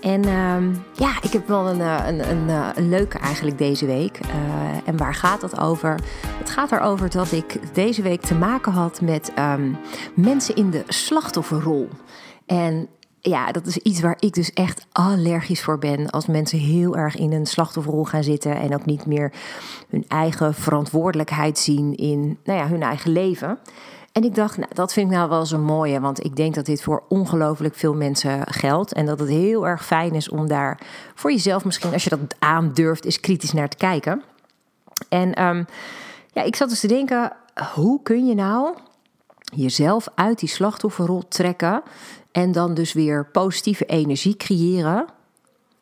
En ehm, ja, ik heb wel een, eh, een, eh, een, leuke eigenlijk deze week. Uh, en waar gaat dat over? Het gaat erover dat ik deze week te maken had met um, mensen in de slachtofferrol. En ja, dat is iets waar ik dus echt allergisch voor ben. Als mensen heel erg in een slachtofferrol gaan zitten en ook niet meer hun eigen verantwoordelijkheid zien in nou ja, hun eigen leven. En ik dacht, nou, dat vind ik nou wel zo mooie, want ik denk dat dit voor ongelooflijk veel mensen geldt. En dat het heel erg fijn is om daar voor jezelf misschien, als je dat aandurft, eens kritisch naar te kijken. En um, ja, ik zat dus te denken, hoe kun je nou jezelf uit die slachtofferrol trekken en dan dus weer positieve energie creëren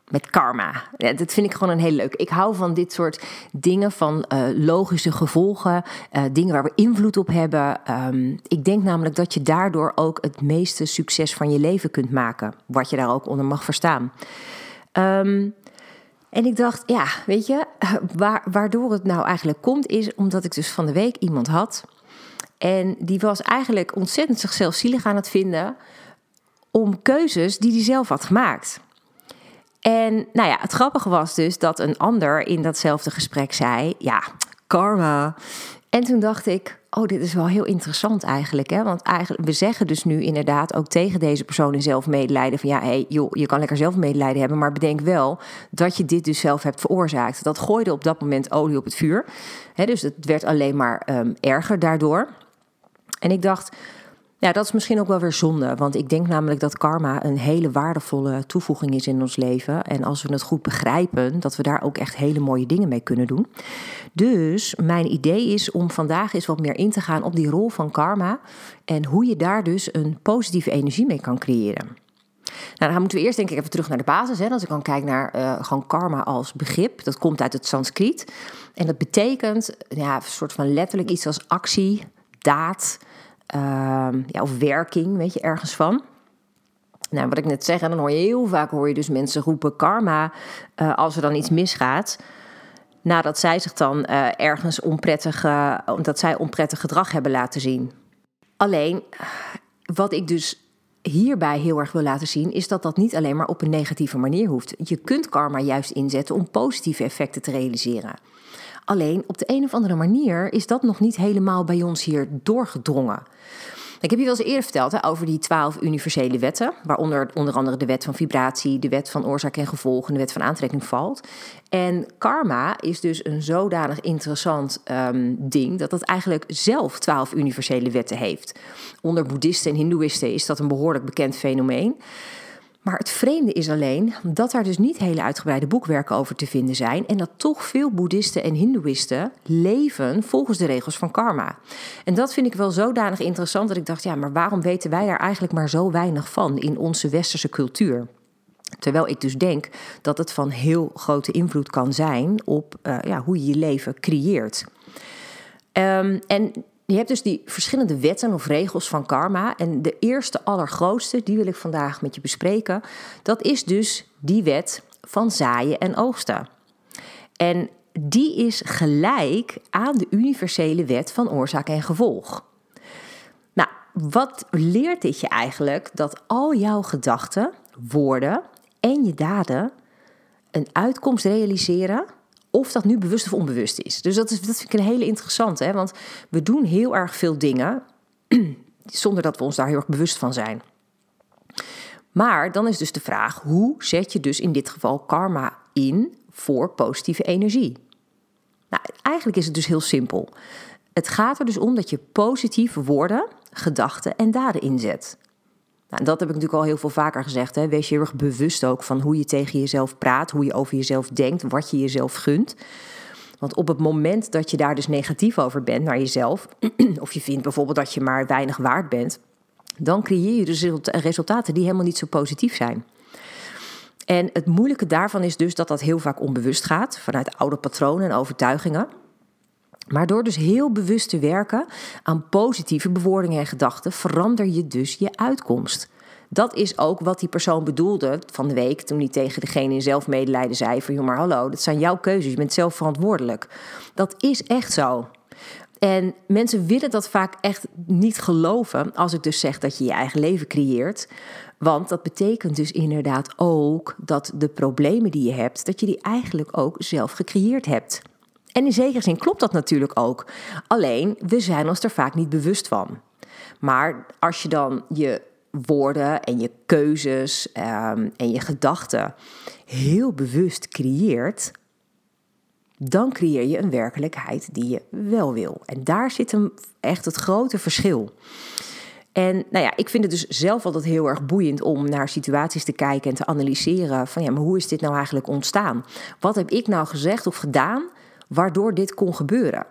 met karma. Ja, dat vind ik gewoon een heel leuk. Ik hou van dit soort dingen, van uh, logische gevolgen, uh, dingen waar we invloed op hebben. Um, ik denk namelijk dat je daardoor ook het meeste succes van je leven kunt maken. Wat je daar ook onder mag verstaan. Um, en ik dacht, ja, weet je, waar, waardoor het nou eigenlijk komt, is omdat ik dus van de week iemand had. En die was eigenlijk ontzettend zichzelf zielig aan het vinden om keuzes die hij zelf had gemaakt. En nou ja, het grappige was dus dat een ander in datzelfde gesprek zei: Ja, karma. En toen dacht ik: Oh, dit is wel heel interessant eigenlijk. Hè? Want eigenlijk, we zeggen dus nu inderdaad ook tegen deze persoon in zelf medelijden: van ja, hey, joh, je kan lekker zelf medelijden hebben, maar bedenk wel dat je dit dus zelf hebt veroorzaakt. Dat gooide op dat moment olie op het vuur. Hè, dus het werd alleen maar um, erger daardoor. En ik dacht, ja, dat is misschien ook wel weer zonde. Want ik denk namelijk dat karma een hele waardevolle toevoeging is in ons leven. En als we het goed begrijpen, dat we daar ook echt hele mooie dingen mee kunnen doen. Dus mijn idee is om vandaag eens wat meer in te gaan op die rol van karma. En hoe je daar dus een positieve energie mee kan creëren. Nou, dan moeten we eerst denk ik even terug naar de basis. Hè. Als ik dan kijk naar uh, gewoon karma als begrip. Dat komt uit het Sanskriet. En dat betekent ja, een soort van letterlijk iets als actie, daad uh, ja, of werking, weet je, ergens van. Nou, wat ik net zeg, en dan hoor je heel vaak hoor je dus mensen roepen karma uh, als er dan iets misgaat. Nadat zij zich dan uh, ergens onprettig, omdat zij onprettig gedrag hebben laten zien. Alleen, wat ik dus hierbij heel erg wil laten zien, is dat dat niet alleen maar op een negatieve manier hoeft. Je kunt karma juist inzetten om positieve effecten te realiseren. Alleen op de een of andere manier is dat nog niet helemaal bij ons hier doorgedrongen. Ik heb je wel eens eerder verteld hè, over die twaalf universele wetten, waaronder onder andere de wet van vibratie, de wet van oorzaak en gevolg en de wet van aantrekking valt. En karma is dus een zodanig interessant um, ding dat het eigenlijk zelf twaalf universele wetten heeft. Onder boeddhisten en hindoeïsten is dat een behoorlijk bekend fenomeen. Maar het vreemde is alleen dat daar dus niet hele uitgebreide boekwerken over te vinden zijn en dat toch veel boeddhisten en hindoeïsten leven volgens de regels van karma. En dat vind ik wel zodanig interessant dat ik dacht, ja, maar waarom weten wij daar eigenlijk maar zo weinig van in onze westerse cultuur? Terwijl ik dus denk dat het van heel grote invloed kan zijn op uh, ja, hoe je je leven creëert. Um, en je hebt dus die verschillende wetten of regels van karma. En de eerste, allergrootste, die wil ik vandaag met je bespreken. Dat is dus die wet van zaaien en oogsten. En die is gelijk aan de universele wet van oorzaak en gevolg. Nou, wat leert dit je eigenlijk? Dat al jouw gedachten, woorden en je daden een uitkomst realiseren of dat nu bewust of onbewust is. Dus dat, is, dat vind ik een hele interessante, hè? want we doen heel erg veel dingen zonder dat we ons daar heel erg bewust van zijn. Maar dan is dus de vraag: hoe zet je dus in dit geval karma in voor positieve energie? Nou, eigenlijk is het dus heel simpel. Het gaat er dus om dat je positieve woorden, gedachten en daden inzet. Nou, dat heb ik natuurlijk al heel veel vaker gezegd. Hè. Wees je heel erg bewust ook van hoe je tegen jezelf praat, hoe je over jezelf denkt, wat je jezelf gunt. Want op het moment dat je daar dus negatief over bent naar jezelf, of je vindt bijvoorbeeld dat je maar weinig waard bent, dan creëer je dus resultaten die helemaal niet zo positief zijn. En het moeilijke daarvan is dus dat dat heel vaak onbewust gaat, vanuit oude patronen en overtuigingen. Maar door dus heel bewust te werken aan positieve bewoordingen en gedachten, verander je dus je uitkomst. Dat is ook wat die persoon bedoelde van de week toen hij tegen degene in zelfmedelijden zei van joh maar hallo, dat zijn jouw keuzes, je bent zelf verantwoordelijk. Dat is echt zo. En mensen willen dat vaak echt niet geloven als ik dus zeg dat je je eigen leven creëert. Want dat betekent dus inderdaad ook dat de problemen die je hebt, dat je die eigenlijk ook zelf gecreëerd hebt. En in zekere zin klopt dat natuurlijk ook. Alleen, we zijn ons er vaak niet bewust van. Maar als je dan je woorden en je keuzes um, en je gedachten heel bewust creëert, dan creëer je een werkelijkheid die je wel wil. En daar zit hem echt het grote verschil. En nou ja, ik vind het dus zelf altijd heel erg boeiend om naar situaties te kijken en te analyseren van ja, maar hoe is dit nou eigenlijk ontstaan? Wat heb ik nou gezegd of gedaan waardoor dit kon gebeuren?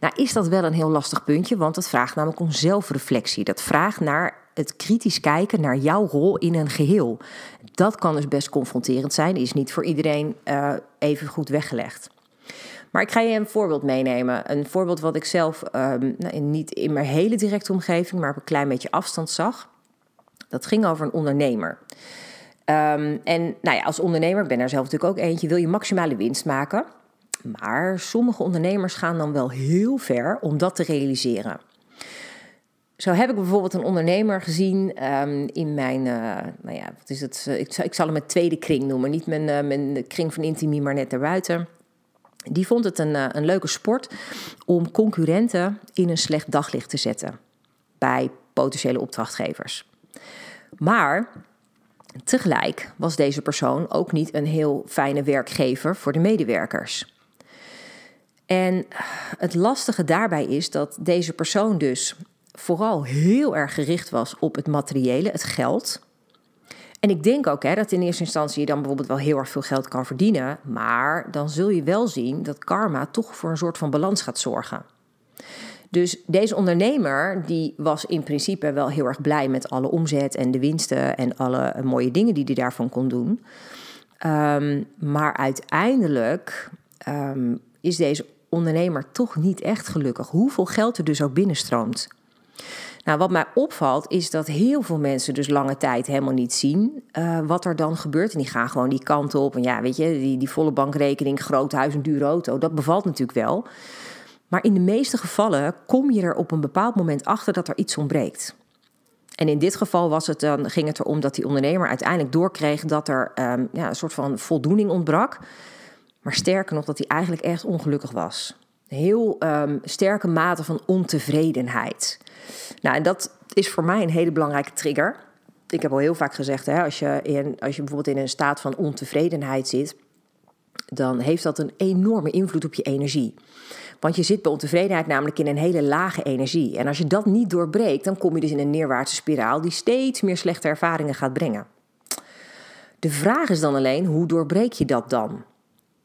Nou is dat wel een heel lastig puntje, want dat vraagt namelijk om zelfreflectie. Dat vraagt naar het kritisch kijken naar jouw rol in een geheel. Dat kan dus best confronterend zijn, is niet voor iedereen uh, even goed weggelegd. Maar ik ga je een voorbeeld meenemen. Een voorbeeld wat ik zelf um, nou, niet in mijn hele directe omgeving, maar op een klein beetje afstand zag. Dat ging over een ondernemer. Um, en nou ja, als ondernemer, ben er zelf natuurlijk ook eentje, wil je maximale winst maken. Maar sommige ondernemers gaan dan wel heel ver om dat te realiseren. Zo heb ik bijvoorbeeld een ondernemer gezien um, in mijn, uh, nou ja, wat is het? Ik, ik, zal hem mijn tweede kring noemen. Niet mijn, uh, mijn kring van intimie, maar net daarbuiten. Die vond het een, een leuke sport om concurrenten in een slecht daglicht te zetten bij potentiële opdrachtgevers. Maar tegelijk was deze persoon ook niet een heel fijne werkgever voor de medewerkers. En het lastige daarbij is dat deze persoon dus vooral heel erg gericht was op het materiële, het geld. En ik denk ook hè, dat in eerste instantie je dan bijvoorbeeld wel heel erg veel geld kan verdienen. Maar dan zul je wel zien dat karma toch voor een soort van balans gaat zorgen. Dus deze ondernemer die was in principe wel heel erg blij met alle omzet en de winsten en alle mooie dingen die hij daarvan kon doen. Um, maar uiteindelijk um, is deze ondernemer toch niet echt gelukkig. Hoeveel geld er dus ook binnenstroomt. Nou, wat mij opvalt is dat heel veel mensen dus lange tijd helemaal niet zien uh, wat er dan gebeurt. En die gaan gewoon die kant op. En ja, weet je, die, die volle bankrekening, groot huis, een dure auto, dat bevalt natuurlijk wel. Maar in de meeste gevallen kom je er op een bepaald moment achter dat er iets ontbreekt. En in dit geval was het dan, ging het erom dat die ondernemer uiteindelijk doorkreeg dat er um, ja, een soort van voldoening ontbrak. Maar sterker nog, dat hij eigenlijk echt ongelukkig was. Heel um, sterke mate van ontevredenheid. Nou, en dat is voor mij een hele belangrijke trigger. Ik heb al heel vaak gezegd, hè, als, je in, als je bijvoorbeeld in een staat van ontevredenheid zit, dan heeft dat een enorme invloed op je energie. Want je zit bij ontevredenheid namelijk in een hele lage energie. En als je dat niet doorbreekt, dan kom je dus in een neerwaartse spiraal die steeds meer slechte ervaringen gaat brengen. De vraag is dan alleen, hoe doorbreek je dat dan?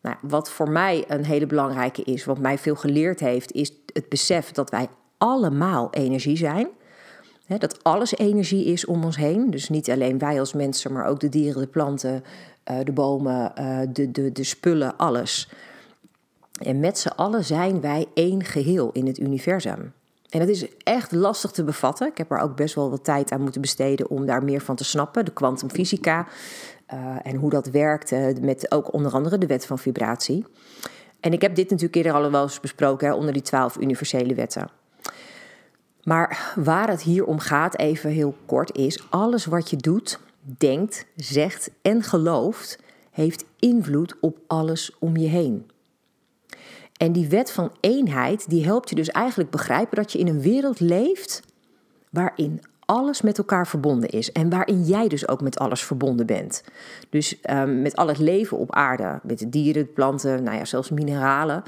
Nou, wat voor mij een hele belangrijke is, wat mij veel geleerd heeft, is het besef dat wij allemaal energie zijn. dat alles energie is om ons heen. Dus niet alleen wij als mensen, maar ook de dieren, de planten, eh, de bomen, eh, de, de, de spullen, alles. En met z'n allen zijn wij één geheel in het universum. En dat is echt lastig te bevatten. Ik heb er ook best wel wat tijd aan moeten besteden om daar meer van te snappen. De kwantumfysica uh, en hoe dat werkt, met ook onder andere de wet van vibratie. En ik heb dit natuurlijk eerder al wel eens besproken hè, onder die twaalf universele wetten. Maar waar het hier om gaat, even heel kort, is alles wat je doet, denkt, zegt en gelooft, heeft invloed op alles om je heen. En die wet van eenheid, die helpt je dus eigenlijk begrijpen dat je in een wereld leeft waarin alles met elkaar verbonden is. En waarin jij dus ook met alles verbonden bent. Dus um, met al het leven op aarde. Met de dieren, planten, nou ja, zelfs mineralen,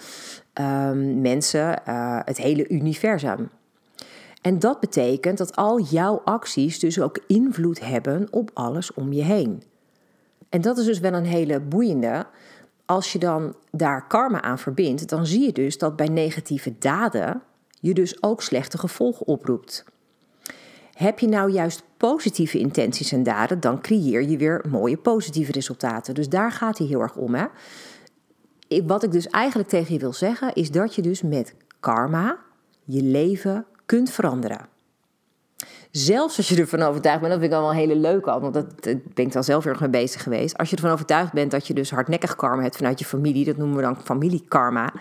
um, mensen, uh, het hele universum. En dat betekent dat al jouw acties dus ook invloed hebben op alles om je heen. En dat is dus wel een hele boeiende. Als je dan daar karma aan verbindt, dan zie je dus dat bij negatieve daden je dus ook slechte gevolgen oproept. Heb je nou juist positieve intenties en daden, dan creëer je weer mooie positieve resultaten. Dus daar gaat hij heel erg om. Hè? Wat ik dus eigenlijk tegen je wil zeggen, is dat je dus met karma je leven kunt veranderen. Zelfs als je ervan overtuigd bent, dat vind ik wel een hele leuke al, want dat, ben ik dan zelf erg mee bezig geweest. Als je ervan overtuigd bent dat je dus hardnekkig karma hebt vanuit je familie, dat noemen we dan familiekarma,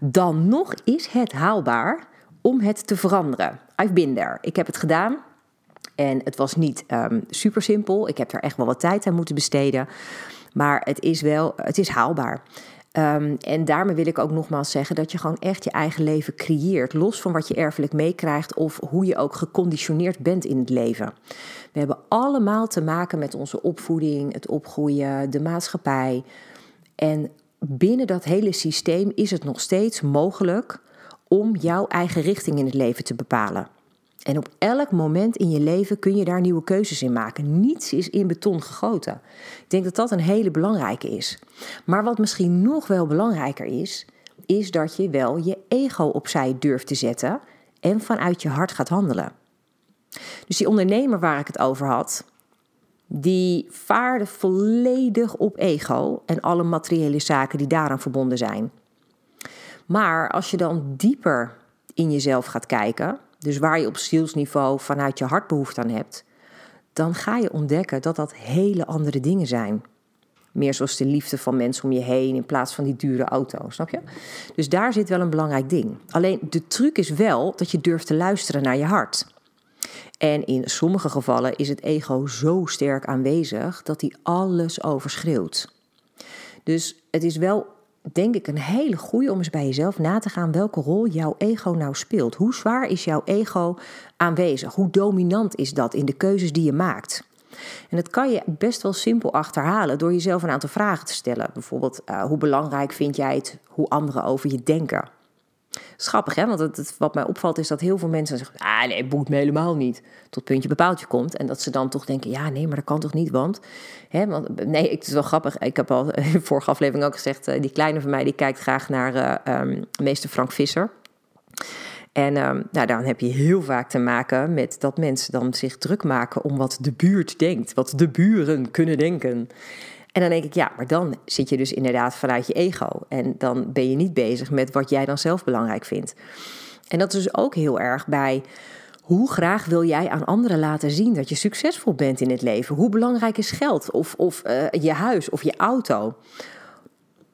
dan nog is het haalbaar om het te veranderen. I've been there. Ik heb het gedaan. En het was niet um, super simpel. Ik heb er echt wel wat tijd aan moeten besteden. Maar het is wel, het is haalbaar. Um, en daarmee wil ik ook nogmaals zeggen dat je gewoon echt je eigen leven creëert. Los van wat je erfelijk meekrijgt of hoe je ook geconditioneerd bent in het leven. We hebben allemaal te maken met onze opvoeding, het opgroeien, de maatschappij. En binnen dat hele systeem is het nog steeds mogelijk om jouw eigen richting in het leven te bepalen. En op elk moment in je leven kun je daar nieuwe keuzes in maken. Niets is in beton gegoten. Ik denk dat dat een hele belangrijke is. Maar wat misschien nog wel belangrijker is, is dat je wel je ego opzij durft te zetten en vanuit je hart gaat handelen. Dus die ondernemer waar ik het over had, die vaarde volledig op ego en alle materiële zaken die daaraan verbonden zijn. Maar als je dan dieper in jezelf gaat kijken, dus waar je op zielsniveau vanuit je hart behoefte aan hebt, dan ga je ontdekken dat dat hele andere dingen zijn. Meer zoals de liefde van mensen om je heen in plaats van die dure auto, snap je? Dus daar zit wel een belangrijk ding. Alleen de truc is wel dat je durft te luisteren naar je hart. En in sommige gevallen is het ego zo sterk aanwezig dat hij alles overschreeuwt. Dus het is wel denk ik een hele goede om eens bij jezelf na te gaan welke rol jouw ego nou speelt. Hoe zwaar is jouw ego aanwezig? Hoe dominant is dat in de keuzes die je maakt? En dat kan je best wel simpel achterhalen door jezelf een aantal vragen te stellen. Bijvoorbeeld, uh, hoe belangrijk vind jij het hoe anderen over je denken? Schappig, hè? Want wat mij opvalt is dat heel veel mensen zeggen... ah, nee, boeit me helemaal niet. Tot puntje bepaaltje komt. En dat ze dan toch denken... ja, nee, maar dat kan toch niet, want... Hè, want nee, het is wel grappig. Ik heb al in de vorige aflevering ook gezegd... Uh, die kleine van mij, die kijkt graag naar uh, um, meester Frank Visser... En um, nou, dan heb je heel vaak te maken met dat mensen dan zich druk maken om wat de buurt denkt, wat de buren kunnen denken. En dan denk ik, ja, maar dan zit je dus inderdaad vanuit je ego. En dan ben je niet bezig met wat jij dan zelf belangrijk vindt. En dat is dus ook heel erg bij hoe graag wil jij aan anderen laten zien dat je succesvol bent in het leven? Hoe belangrijk is geld of, of uh, je huis of je auto?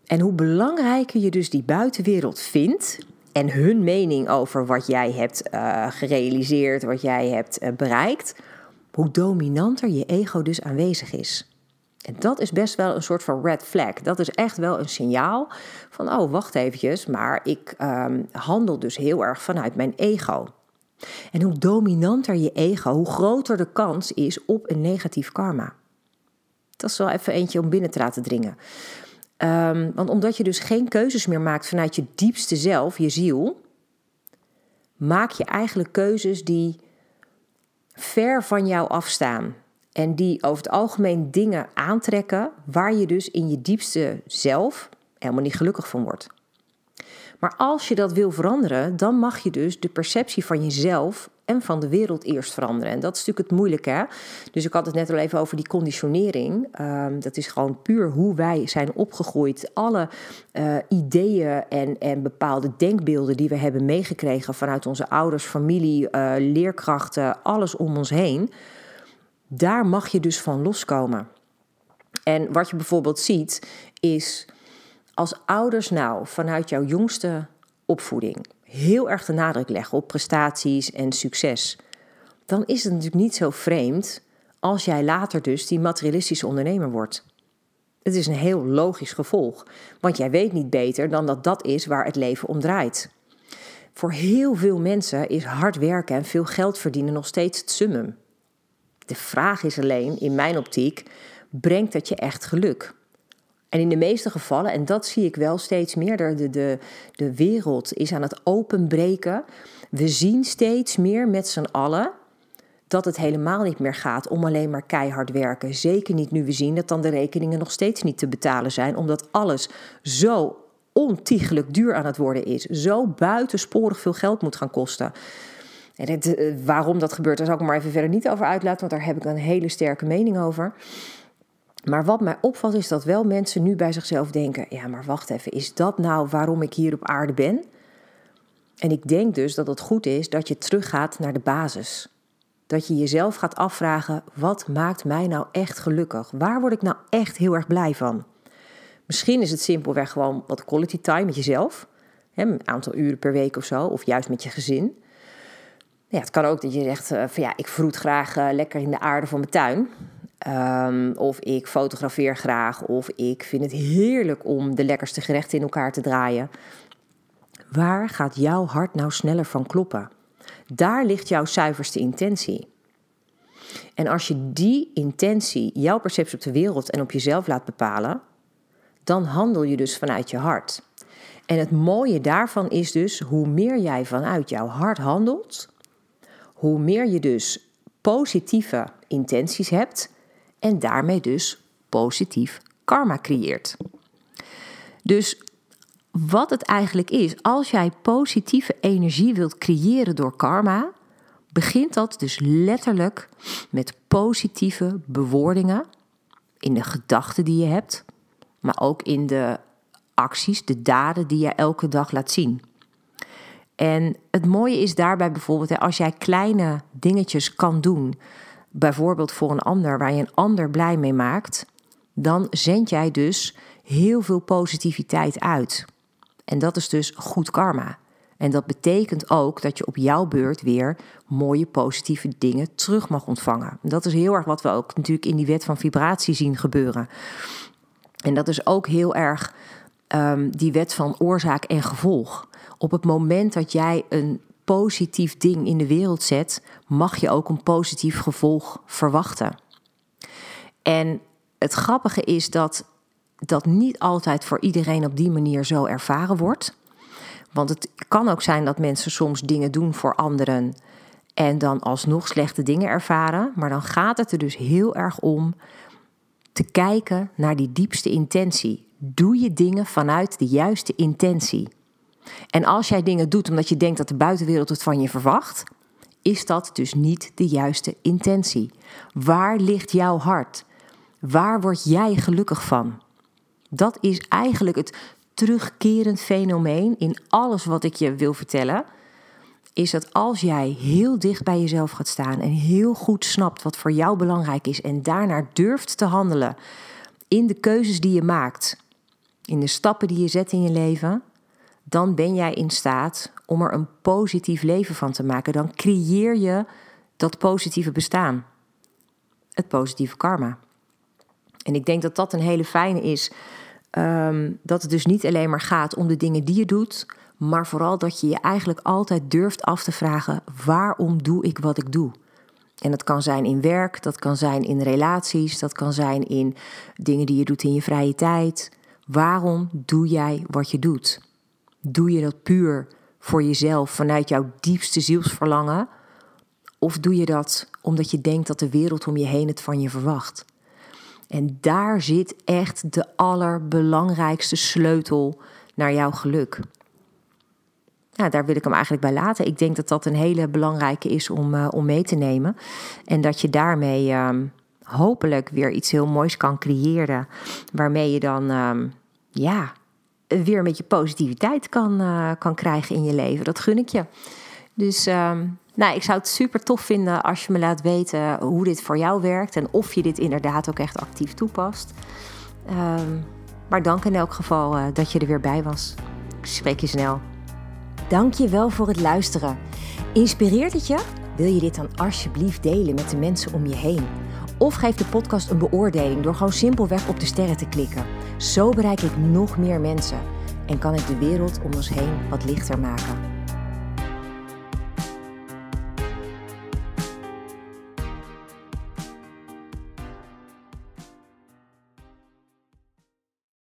En hoe belangrijker je dus die buitenwereld vindt en hun mening over wat jij hebt uh, gerealiseerd, wat jij hebt uh, bereikt, hoe dominanter je ego dus aanwezig is. En dat is best wel een soort van red flag. Dat is echt wel een signaal van, oh, wacht eventjes, maar ik um, handel dus heel erg vanuit mijn ego. En hoe dominanter je ego, hoe groter de kans is op een negatief karma. Dat is wel even eentje om binnen te laten dringen. Um, want omdat je dus geen keuzes meer maakt vanuit je diepste zelf, je ziel, maak je eigenlijk keuzes die ver van jou afstaan. En die over het algemeen dingen aantrekken waar je dus in je diepste zelf helemaal niet gelukkig van wordt. Maar als je dat wil veranderen, dan mag je dus de perceptie van jezelf en van de wereld eerst veranderen. En dat is natuurlijk het moeilijke. Hè? Dus ik had het net al even over die conditionering. Um, dat is gewoon puur hoe wij zijn opgegroeid. Alle uh, ideeën en, en bepaalde denkbeelden die we hebben meegekregen vanuit onze ouders, familie, uh, leerkrachten, alles om ons heen daar mag je dus van loskomen. En wat je bijvoorbeeld ziet is als ouders nou vanuit jouw jongste opvoeding heel erg de nadruk leggen op prestaties en succes, dan is het natuurlijk niet zo vreemd als jij later dus die materialistische ondernemer wordt. Het is een heel logisch gevolg, want jij weet niet beter dan dat dat is waar het leven om draait. Voor heel veel mensen is hard werken en veel geld verdienen nog steeds het summum. De vraag is alleen, in mijn optiek, brengt dat je echt geluk? En in de meeste gevallen, en dat zie ik wel steeds meer, de, de, de wereld is aan het openbreken. We zien steeds meer met z'n allen dat het helemaal niet meer gaat om alleen maar keihard werken. Zeker niet nu we zien dat dan de rekeningen nog steeds niet te betalen zijn, omdat alles zo ontiegelijk duur aan het worden is, zo buitensporig veel geld moet gaan kosten En eh, waarom dat gebeurt, daar zal ik maar even verder niet over uitlaten, want daar heb ik een hele sterke mening over. Maar wat mij opvalt is dat wel mensen nu bij zichzelf denken: ja, maar wacht even, is dat nou waarom ik hier op aarde ben? En ik denk dus dat het goed is dat je teruggaat naar de basis. Dat je jezelf gaat afvragen: wat maakt mij nou echt gelukkig? Waar word ik nou echt heel erg blij van? Misschien is het simpelweg gewoon wat quality time met jezelf. Een aantal uren per week of zo, of juist met je gezin. Ja, het kan ook dat je zegt: uh, van ja, ik vroet graag uh, lekker in de aarde van mijn tuin. Um, of ik fotografeer graag. Of ik vind het heerlijk om de lekkerste gerechten in elkaar te draaien. Waar gaat jouw hart nou sneller van kloppen? Daar ligt jouw zuiverste intentie. En als je die intentie, jouw perceptie op de wereld en op jezelf laat bepalen, dan handel je dus vanuit je hart. En het mooie daarvan is dus, hoe meer jij vanuit jouw hart handelt, hoe meer je dus positieve intenties hebt en daarmee dus positief karma creëert. Dus wat het eigenlijk is, als jij positieve energie wilt creëren door karma, begint dat dus letterlijk met positieve bewoordingen in de gedachten die je hebt, maar ook in de acties, de daden die je elke dag laat zien. En het mooie is daarbij bijvoorbeeld, als jij kleine dingetjes kan doen, bijvoorbeeld voor een ander, waar je een ander blij mee maakt, dan zend jij dus heel veel positiviteit uit. En dat is dus goed karma. En dat betekent ook dat je op jouw beurt weer mooie positieve dingen terug mag ontvangen. Dat is heel erg wat we ook natuurlijk in die wet van vibratie zien gebeuren. En dat is ook heel erg um, die wet van oorzaak en gevolg. Op het moment dat jij een positief ding in de wereld zet, mag je ook een positief gevolg verwachten. En het grappige is dat dat niet altijd voor iedereen op die manier zo ervaren wordt. Want het kan ook zijn dat mensen soms dingen doen voor anderen en dan alsnog slechte dingen ervaren. Maar dan gaat het er dus heel erg om te kijken naar die diepste intentie. Doe je dingen vanuit de juiste intentie. En als jij dingen doet omdat je denkt dat de buitenwereld het van je verwacht, is dat dus niet de juiste intentie. Waar ligt jouw hart? Waar word jij gelukkig van? Dat is eigenlijk het terugkerend fenomeen in alles wat ik je wil vertellen. Is dat als jij heel dicht bij jezelf gaat staan en heel goed snapt wat voor jou belangrijk is en daarnaar durft te handelen in de keuzes die je maakt, in de stappen die je zet in je leven, dan ben jij in staat om er een positief leven van te maken. Dan creëer je dat positieve bestaan. Het positieve karma. En ik denk dat dat een hele fijne is. Um, dat het dus niet alleen maar gaat om de dingen die je doet, maar vooral dat je je eigenlijk altijd durft af te vragen: waarom doe ik wat ik doe? En dat kan zijn in werk, dat kan zijn in relaties, dat kan zijn in dingen die je doet in je vrije tijd. Waarom doe jij wat je doet? Doe je dat puur voor jezelf vanuit jouw diepste zielsverlangen? Of doe je dat omdat je denkt dat de wereld om je heen het van je verwacht? En daar zit echt de allerbelangrijkste sleutel naar jouw geluk. Nou, daar wil ik hem eigenlijk bij laten. Ik denk dat dat een hele belangrijke is om, uh, om mee te nemen. En dat je daarmee uh, hopelijk weer iets heel moois kan creëren. Waarmee je dan uh, ja, weer een beetje positiviteit kan, uh, kan krijgen in je leven. Dat gun ik je. Dus ehm, nou, ik zou het super tof vinden als je me laat weten hoe dit voor jou werkt en of je dit inderdaad ook echt actief toepast. Um, maar dank in elk geval uh, dat je er weer bij was. Ik spreek je snel. Dank je wel voor het luisteren. Inspireert het je? Wil je dit dan alsjeblieft delen met de mensen om je heen? Of geef de podcast een beoordeling door gewoon simpelweg op de sterren te klikken. Zo bereik ik nog meer mensen en kan ik de wereld om ons heen wat lichter maken.